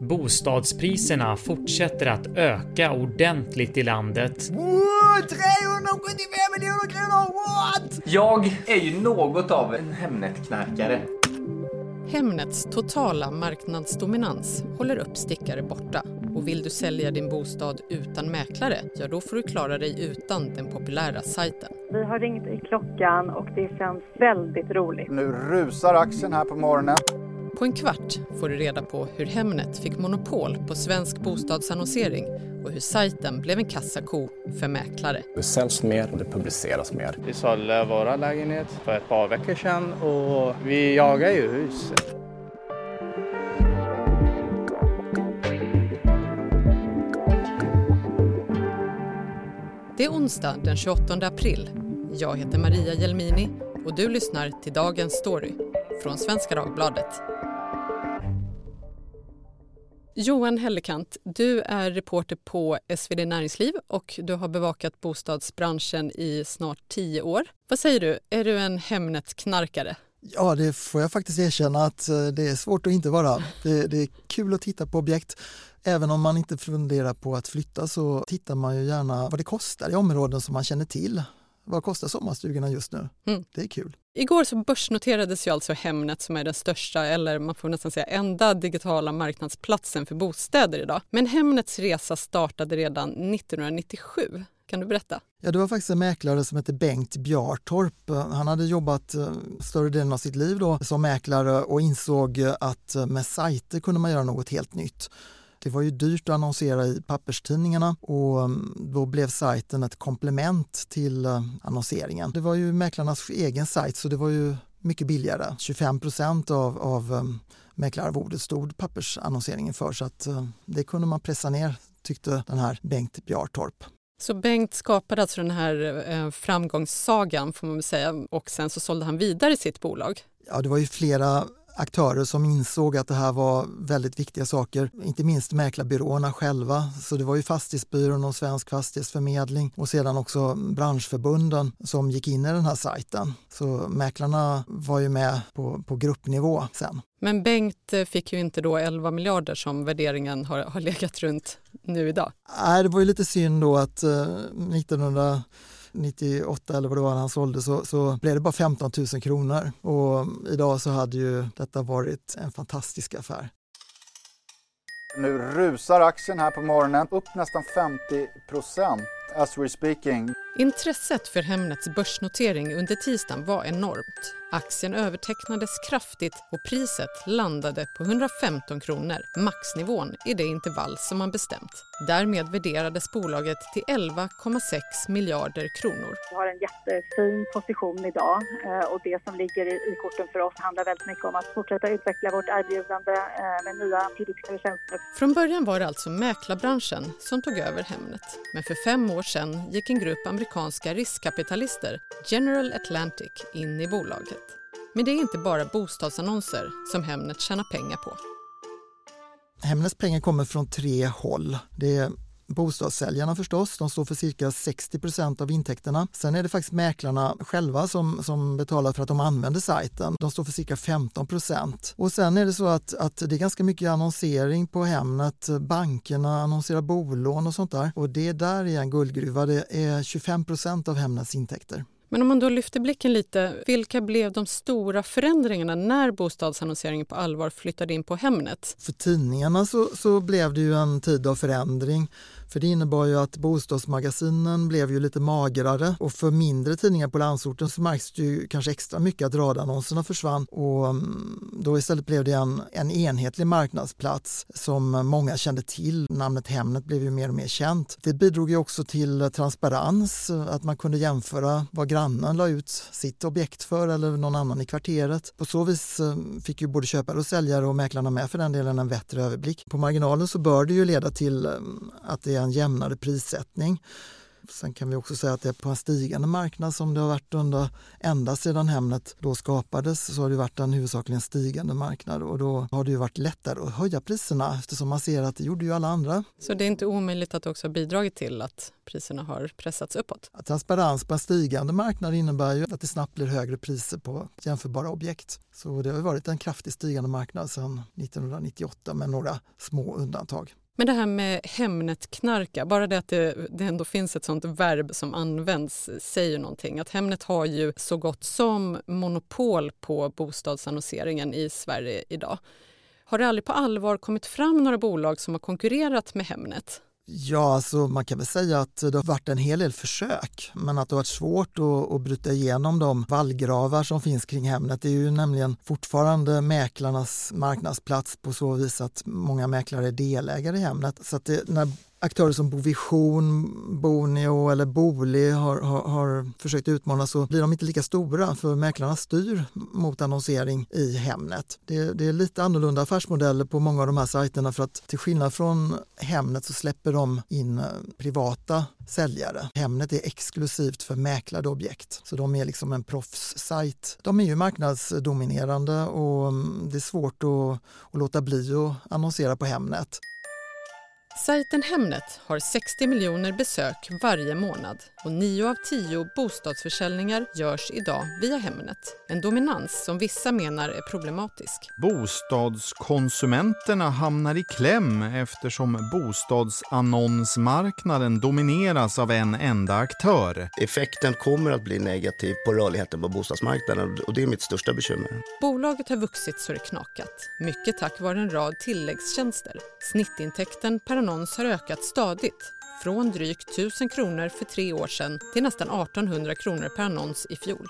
Bostadspriserna fortsätter att öka ordentligt i landet. Wow, 375 miljoner kronor, what? Jag är ju något av en Hemnet-knarkare. Hemnets totala marknadsdominans håller upp stickare borta. Och vill du sälja din bostad utan mäklare, ja då får du klara dig utan den populära sajten. Vi har ringt i klockan och det känns väldigt roligt. Nu rusar aktien här på morgonen. På en kvart får du reda på hur Hemnet fick monopol på svensk bostadsannonsering och hur sajten blev en kassako för mäklare. Det säljs mer och det publiceras mer. Vi sålde våra lägenhet för ett par veckor sedan och vi jagar ju hus. Det är onsdag den 28 april. Jag heter Maria Jelmini och du lyssnar till Dagens Story från Svenska Dagbladet. Johan Hellekant, du är reporter på SvD Näringsliv och du har bevakat bostadsbranschen i snart tio år. Vad säger du, är du en Hemnet-knarkare? Ja, det får jag faktiskt erkänna att eh, det är svårt att inte vara. Det, det, är kul att titta på objekt. Även om man inte funderar på att flytta så tittar man ju gärna vad det kostar i områden som man känner till. Vad kostar sommarstugorna just nu? Mm. Det är kul. Igår så börsnoterades ju alltså Hemnet som är den största, eller man får nästan säga enda digitala marknadsplatsen för bostäder idag. Men Hemnets resa startade redan 1997. Kan du berätta? Ja, det var faktiskt en mäklare som hette Bengt Bjartorp. Han hade jobbat eh, större delen av sitt liv då som mäklare och insåg att med sajter kunde man göra något helt nytt. Det var ju dyrt att annonsera i papperstidningarna och mm, då blev sajten ett komplement till eh, annonseringen. Det var ju mäklarnas egen sajt så det var ju mycket billigare. 25 procent av, av um, mäklararvodet stod pappersannonseringen för så att uh, det kunde man pressa ner tyckte den här Bengt Bjartorp. Så Bengt skapade alltså den här eh, framgångssagan får man väl säga och sen så sålde han vidare sitt bolag? Ja, det var ju flera aktörer som insåg att det här var väldigt viktiga saker, inte minst mäklarbyråerna själva. Så det var ju Fastighetsbyrån och Svensk Fastighetsförmedling och sedan också branschförbunden som gick in i den här sajten. Så mäklarna var ju med på, på gruppnivå sen. Men Bengt fick ju inte då 11 miljarder som värderingen har, har legat runt nu idag. Nej, det var ju lite synd då att eh, 1900 98 eller vad det var när han sålde så, så blev det bara 15 000 kronor och idag så hade ju detta varit en fantastisk affär. Nu rusar aktien här på morgonen upp nästan 50 procent as we're speaking. Intresset för Hemnets börsnotering under tisdagen var enormt. Aktien övertecknades kraftigt och priset landade på 115 kronor, maxnivån i det intervall som man bestämt. Därmed värderades bolaget till 11,6 miljarder kronor. Vi har en jättefin position idag eh, och det som ligger i korten för oss handlar väldigt mycket om att fortsätta utveckla vårt erbjudande eh, med nya produkter och tjänster. Från början var det alltså mäklarbranschen som tog över Hemnet. Men för fem år sedan gick en grupp amerikanska riskkapitalister, General Atlantic, in i bolaget. Men det är inte bara bostadsannonser som Hemnet tjänar pengar på. Hemnets pengar kommer från tre håll. Det är bostadssäljarna förstås, de står för cirka 60% av intäkterna. Sen är det faktiskt mäklarna själva som, som betalar för att de använder sajten. De står för cirka 15% Och sen är det så att, att det är ganska mycket annonsering på Hemnet. Bankerna annonserar bolån och sånt där. Och det där är en guldgruva. Det är 25% av Hemnets intäkter. Men om man då lyfter blicken lite, vilka blev de stora förändringarna när bostadsannonseringen på allvar flyttade in på Hemnet? För tidningarna så, så blev det ju en tid av förändring. För det innebar ju att bostadsmagasinen blev ju lite magrare och för mindre tidningar på landsorten så märks det ju kanske extra mycket att radannonserna försvann och mm, då istället blev det en, en enhetlig marknadsplats som många kände till. Namnet Hemnet blev ju mer och mer känt. Det bidrog ju också till transparens, att man kunde jämföra vad grannen la ut sitt objekt för eller någon annan i kvarteret. På så vis mm, fick ju både köpare och säljare och mäklarna med för den delen en bättre överblick. På marginalen så bör det ju leda till mm, att det är en jämnare prissättning. Sen kan vi också säga att det är på en stigande marknad som det har varit under ända sedan Hemnet då skapades så har det varit en huvudsakligen stigande marknad och då har det ju varit lättare att höja priserna eftersom man ser att det gjorde ju alla andra. Så det är inte omöjligt att det också har bidragit till att priserna har pressats uppåt? Transparens på en stigande marknad innebär ju att det snabbt blir högre priser på jämförbara objekt. Så det har varit en kraftigt stigande marknad sedan 1998 med några små undantag. Men det här med Hemnet-knarka, bara det att det, det ändå finns ett sånt verb som används säger någonting. Att Hemnet har ju så gott som monopol på bostadsannonseringen i Sverige idag. Har det aldrig på allvar kommit fram några bolag som har konkurrerat med Hemnet? Ja, alltså man kan väl säga att det har varit en hel del försök men att det har varit svårt att, att bryta igenom de vallgravar som finns kring Hemnet. Det är ju nämligen fortfarande mäklarnas marknadsplats på så vis att många mäklare är delägare i Hemnet. Så att det, när aktörer som Bovision, Bonio eller Booli har, har, har, försökt utmana så blir de inte lika stora för mäklarna styr mot annonsering i Hemnet. Det, det, är lite annorlunda affärsmodeller på många av de här sajterna för att till skillnad från Hemnet så släpper de in eh, privata säljare. Hemnet är exklusivt för mäklade objekt så de är liksom en proffssajt. De är ju marknadsdominerande och mm, det är svårt att, att låta bli att annonsera på Hemnet. Sajten Hemnet har 60 miljoner besök varje månad och 9 av 10 bostadsförsäljningar görs idag via Hemnet. En dominans som vissa menar är problematisk. Bostadskonsumenterna hamnar i kläm eftersom bostadsannonsmarknaden domineras av en enda aktör. Effekten kommer att bli negativ på rörligheten på bostadsmarknaden och det är mitt största bekymmer. Bolaget har vuxit så det knakat, mycket tack vare en rad tilläggstjänster. Snittintäkten per annons har ökat stadigt från drygt 1000 kronor för tre år sedan till nästan 1800 kronor per annons i fjol.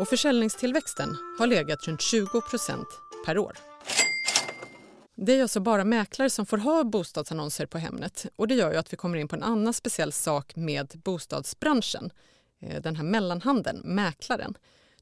Och försäljningstillväxten har legat runt 20 procent per år. Det är alltså bara mäklare som får ha bostadsannonser på Hemnet och det gör ju att vi kommer in på en annan speciell sak med bostadsbranschen. Eh, den här mellanhanden, mäklaren.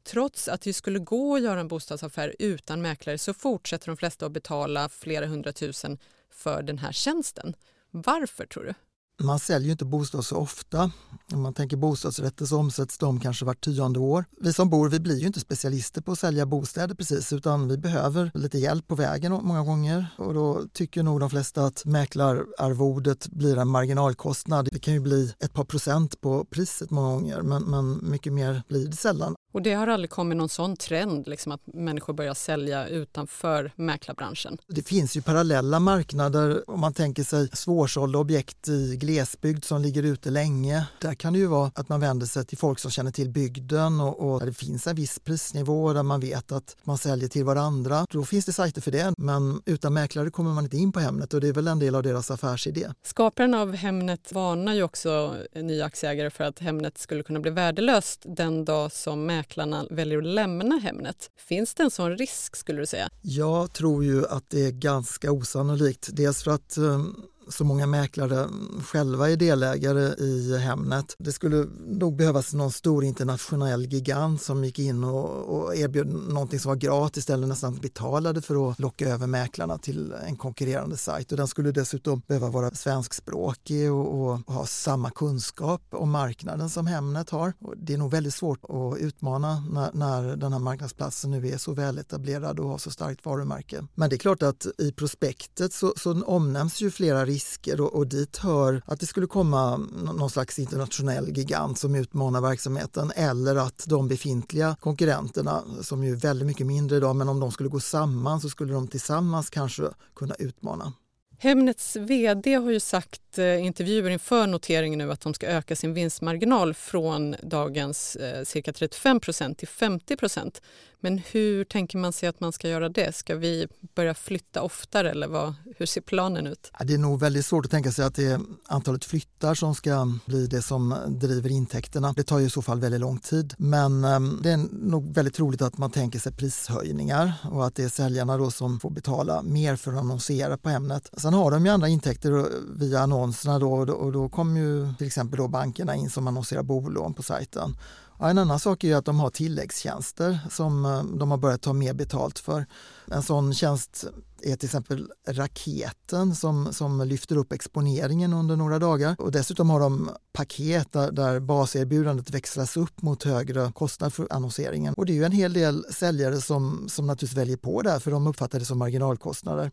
Trots att det skulle gå att göra en bostadsaffär utan mäklare så fortsätter de flesta att betala flera hundratusen för den här tjänsten. Varför tror du? Man säljer ju inte bostad så ofta. Om man tänker bostadsrätter så omsätts de kanske vart tionde år. Vi som bor vi blir ju inte specialister på att sälja bostäder precis utan vi behöver lite hjälp på vägen många gånger och då tycker nog de flesta att mäklararvodet blir en marginalkostnad. Det kan ju bli ett par procent på priset många gånger men, men mycket mer blir det sällan. Och det har aldrig kommit någon sån trend, liksom att människor börjar sälja utanför mäklarbranschen? Det finns ju parallella marknader om man tänker sig svårsålda objekt i glesbygd som ligger ute länge. Där kan det ju vara att man vänder sig till folk som känner till bygden och, och där det finns en viss prisnivå där man vet att man säljer till varandra. Då finns det sajter för det, men utan mäklare kommer man inte in på Hemnet och det är väl en del av deras affärsidé. Skaparen av Hemnet varnar ju också nya aktieägare för att Hemnet skulle kunna bli värdelöst den dag som mäklarna väljer att lämna Hemnet. Finns det en sån risk skulle du säga? Jag tror ju att det är ganska osannolikt. Dels för att um, så många mäklare själva är delägare i Hemnet. Det skulle nog behövas någon stor internationell gigant som gick in och, och erbjöd någonting som var gratis eller nästan betalade för att locka över mäklarna till en konkurrerande sajt. Och den skulle dessutom behöva vara svenskspråkig och, och ha samma kunskap om marknaden som Hemnet har. Och det är nog väldigt svårt att utmana när, när den här marknadsplatsen nu är så väletablerad och har så starkt varumärke. Men det är klart att i prospektet så, så omnämns ju flera risker och, och dit hör att det skulle komma någon slags internationell gigant som utmanar verksamheten eller att de befintliga konkurrenterna som ju är väldigt mycket mindre idag men om de skulle gå samman så skulle de tillsammans kanske kunna utmana. Hemnets vd har ju sagt i intervjuer inför noteringen nu att de ska öka sin vinstmarginal från dagens eh, cirka 35% till 50% men hur tänker man sig att man ska göra det? Ska vi börja flytta oftare eller vad, hur ser planen ut? Det är nog väldigt svårt att tänka sig att det är antalet flyttar som ska bli det som driver intäkterna. Det tar ju i så fall väldigt lång tid. Men ehm, det är nog väldigt troligt att man tänker sig prishöjningar och att det är säljarna då som får betala mer för att annonsera på Hemnet. Sen Sen har de ju andra intäkter via annonserna då och då kommer ju till exempel då bankerna in som annonserar bolån på sajten Ja, en annan sak är att de har tilläggstjänster som eh, de har börjat ta mer betalt för. En sån tjänst är till exempel raketen som, som lyfter upp exponeringen under några dagar. Och dessutom har de paket där, där baserbjudandet växlas upp mot högre kostnad för annonseringen. Och det är ju en hel del säljare som, som naturligtvis väljer på det här för de uppfattar det som marginalkostnader.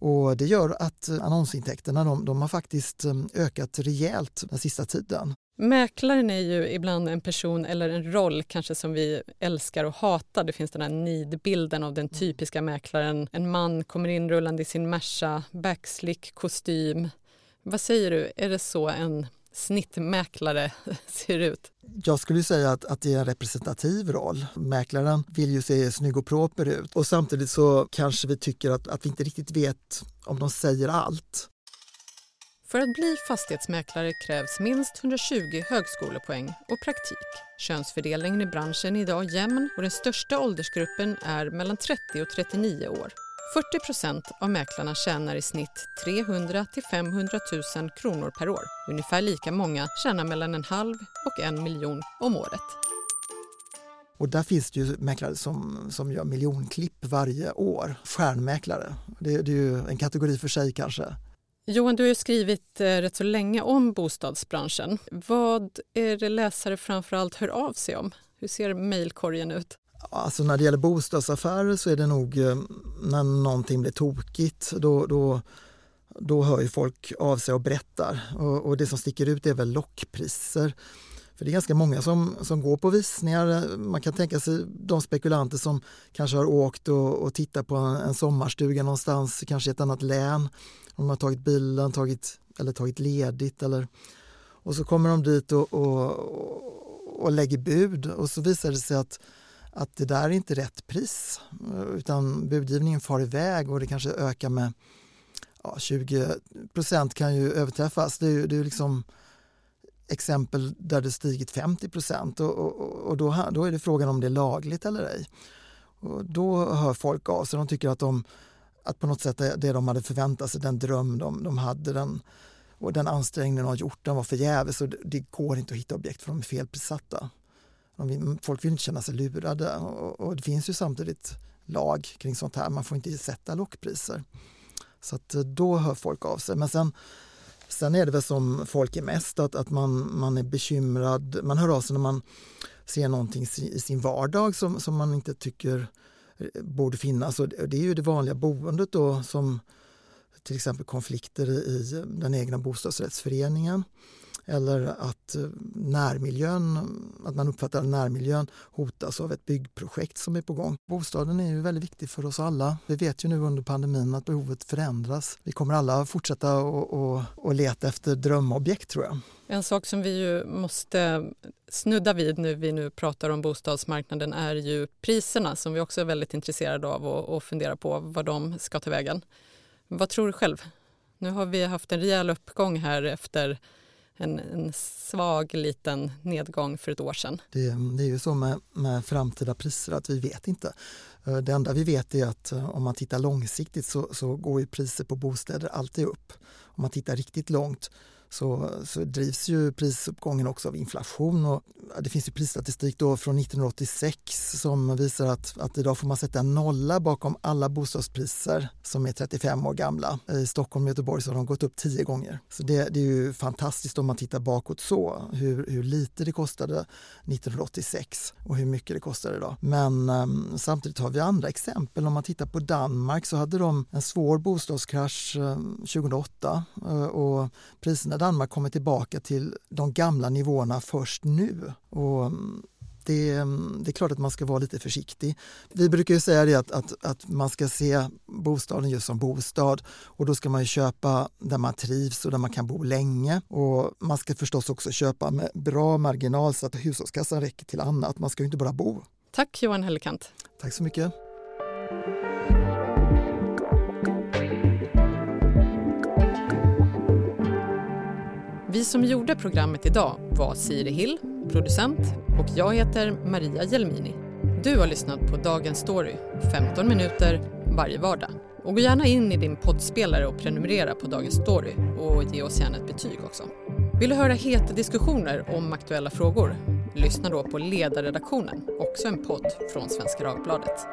Och det gör att annonsintäkterna de, de har faktiskt eh, ökat rejält den sista tiden. Mäklaren är ju ibland en person eller en roll kanske som vi älskar och hatar. Det finns den här nidbilden av den mm. typiska mäklaren. En man kommer in rullande i sin Merca, backslick kostym. Vad säger du, är det så en snittmäklare ser ut? Jag skulle säga att, att det är en representativ roll. Mäklaren vill ju se snygg och proper ut och samtidigt så kanske vi tycker att, att vi inte riktigt vet om de säger allt. För att bli fastighetsmäklare krävs minst 120 högskolepoäng och praktik. Könsfördelningen i branschen är idag jämn och den största åldersgruppen är mellan 30 och 39 år. 40 procent av mäklarna tjänar i snitt 300 till 500 000 kronor per år. Ungefär lika många tjänar mellan en halv och en miljon om året. Och där finns det ju mäklare som, som gör miljonklipp varje år. Stjärnmäklare, det, det är ju en kategori för sig kanske. Johan, du har skrivit eh, rätt så länge om bostadsbranschen. Vad är det läsare framförallt hör av sig om? Hur ser mejlkorgen ut? Alltså när det gäller bostadsaffärer så är det nog eh, när någonting blir tokigt då, då, då hör ju folk av sig och berättar. Och, och det som sticker ut är väl lockpriser. För det är ganska många som, som går på visningar. Man kan tänka sig de spekulanter som kanske har åkt och, och tittat på en, en sommarstuga någonstans, kanske i ett annat län. De har tagit bilen tagit, eller tagit ledigt. Eller, och så kommer de dit och, och, och lägger bud och så visar det sig att, att det där är inte rätt pris. Eh, utan budgivningen far iväg och det kanske ökar med ja, 20 procent kan ju överträffas. Det är, det är liksom exempel där det stigit 50 procent och, och, och då, då är det frågan om det är lagligt eller ej. Och då hör folk av sig. De tycker att, de, att på något sätt det de hade förväntat sig, den dröm de, de hade, den, och den ansträngning de har gjort, den var förgäves och det går inte att hitta objekt för de är felprissatta. Folk vill inte känna sig lurade och, och, det finns ju samtidigt lag kring sånt här. Man får inte sätta lockpriser. Så att eh, då hör folk av sig. Men sen Sen är det väl som folk är mest, att, att man, man är bekymrad. Man hör av sig när man ser någonting i sin vardag som, som man inte tycker eh, borde finnas. Och det är ju det vanliga boendet då som till exempel konflikter i den egna bostadsrättsföreningen eller att eh, närmiljön, att man uppfattar att närmiljön hotas av ett byggprojekt som är på gång. Bostaden är ju väldigt viktig för oss alla. Vi vet ju nu under pandemin att behovet förändras. Vi kommer alla fortsätta att leta efter drömobjekt tror jag. En sak som vi ju måste snudda vid nu vi nu pratar om bostadsmarknaden är ju priserna som vi också är väldigt intresserade av och, och fundera på vad de ska ta vägen. Vad tror du själv? Nu har vi haft en rejäl uppgång här efter en, en svag liten nedgång för ett år sedan. Det, det är ju så med, med, framtida priser att vi vet inte. Eh, det enda vi vet är att eh, om man tittar långsiktigt så, så går ju priser på bostäder alltid upp. Om man tittar riktigt långt så, så drivs ju prisuppgången också av inflation. Och det finns ju prisstatistik då från 1986 som visar att, att idag får man sätta en nolla bakom alla bostadspriser som är 35 år gamla. I Stockholm och Göteborg så har de gått upp tio gånger. Så det, det är ju fantastiskt om man tittar bakåt så, hur, hur lite det kostade 1986 och hur mycket det kostar idag. Men um, samtidigt har vi andra exempel. Om man tittar på Danmark så hade de en svår bostadskrasch um, 2008 uh, och priserna Danmark kommer tillbaka till de gamla nivåerna först nu. Och mm, det, mm, det, är klart att man ska vara lite försiktig. Vi brukar ju säga det att, att, att, man ska se bostaden just som bostad och då ska man köpa där man trivs och där man kan bo länge. Och man ska förstås också köpa med bra marginal så att hushållskassan räcker till annat. Man ska ju inte bara bo. Tack Johan Hellekant. Tack så mycket. Vi som gjorde programmet idag var Siri Hill, producent och jag heter Maria Jelmini. Du har lyssnat på Dagens Story, 15 minuter varje vardag. Och gå gärna in i din poddspelare och prenumerera på Dagens Story och ge oss gärna ett betyg också. Vill du höra heta diskussioner om aktuella frågor? Lyssna då på Ledarredaktionen, också en podd från Svenska Dagbladet.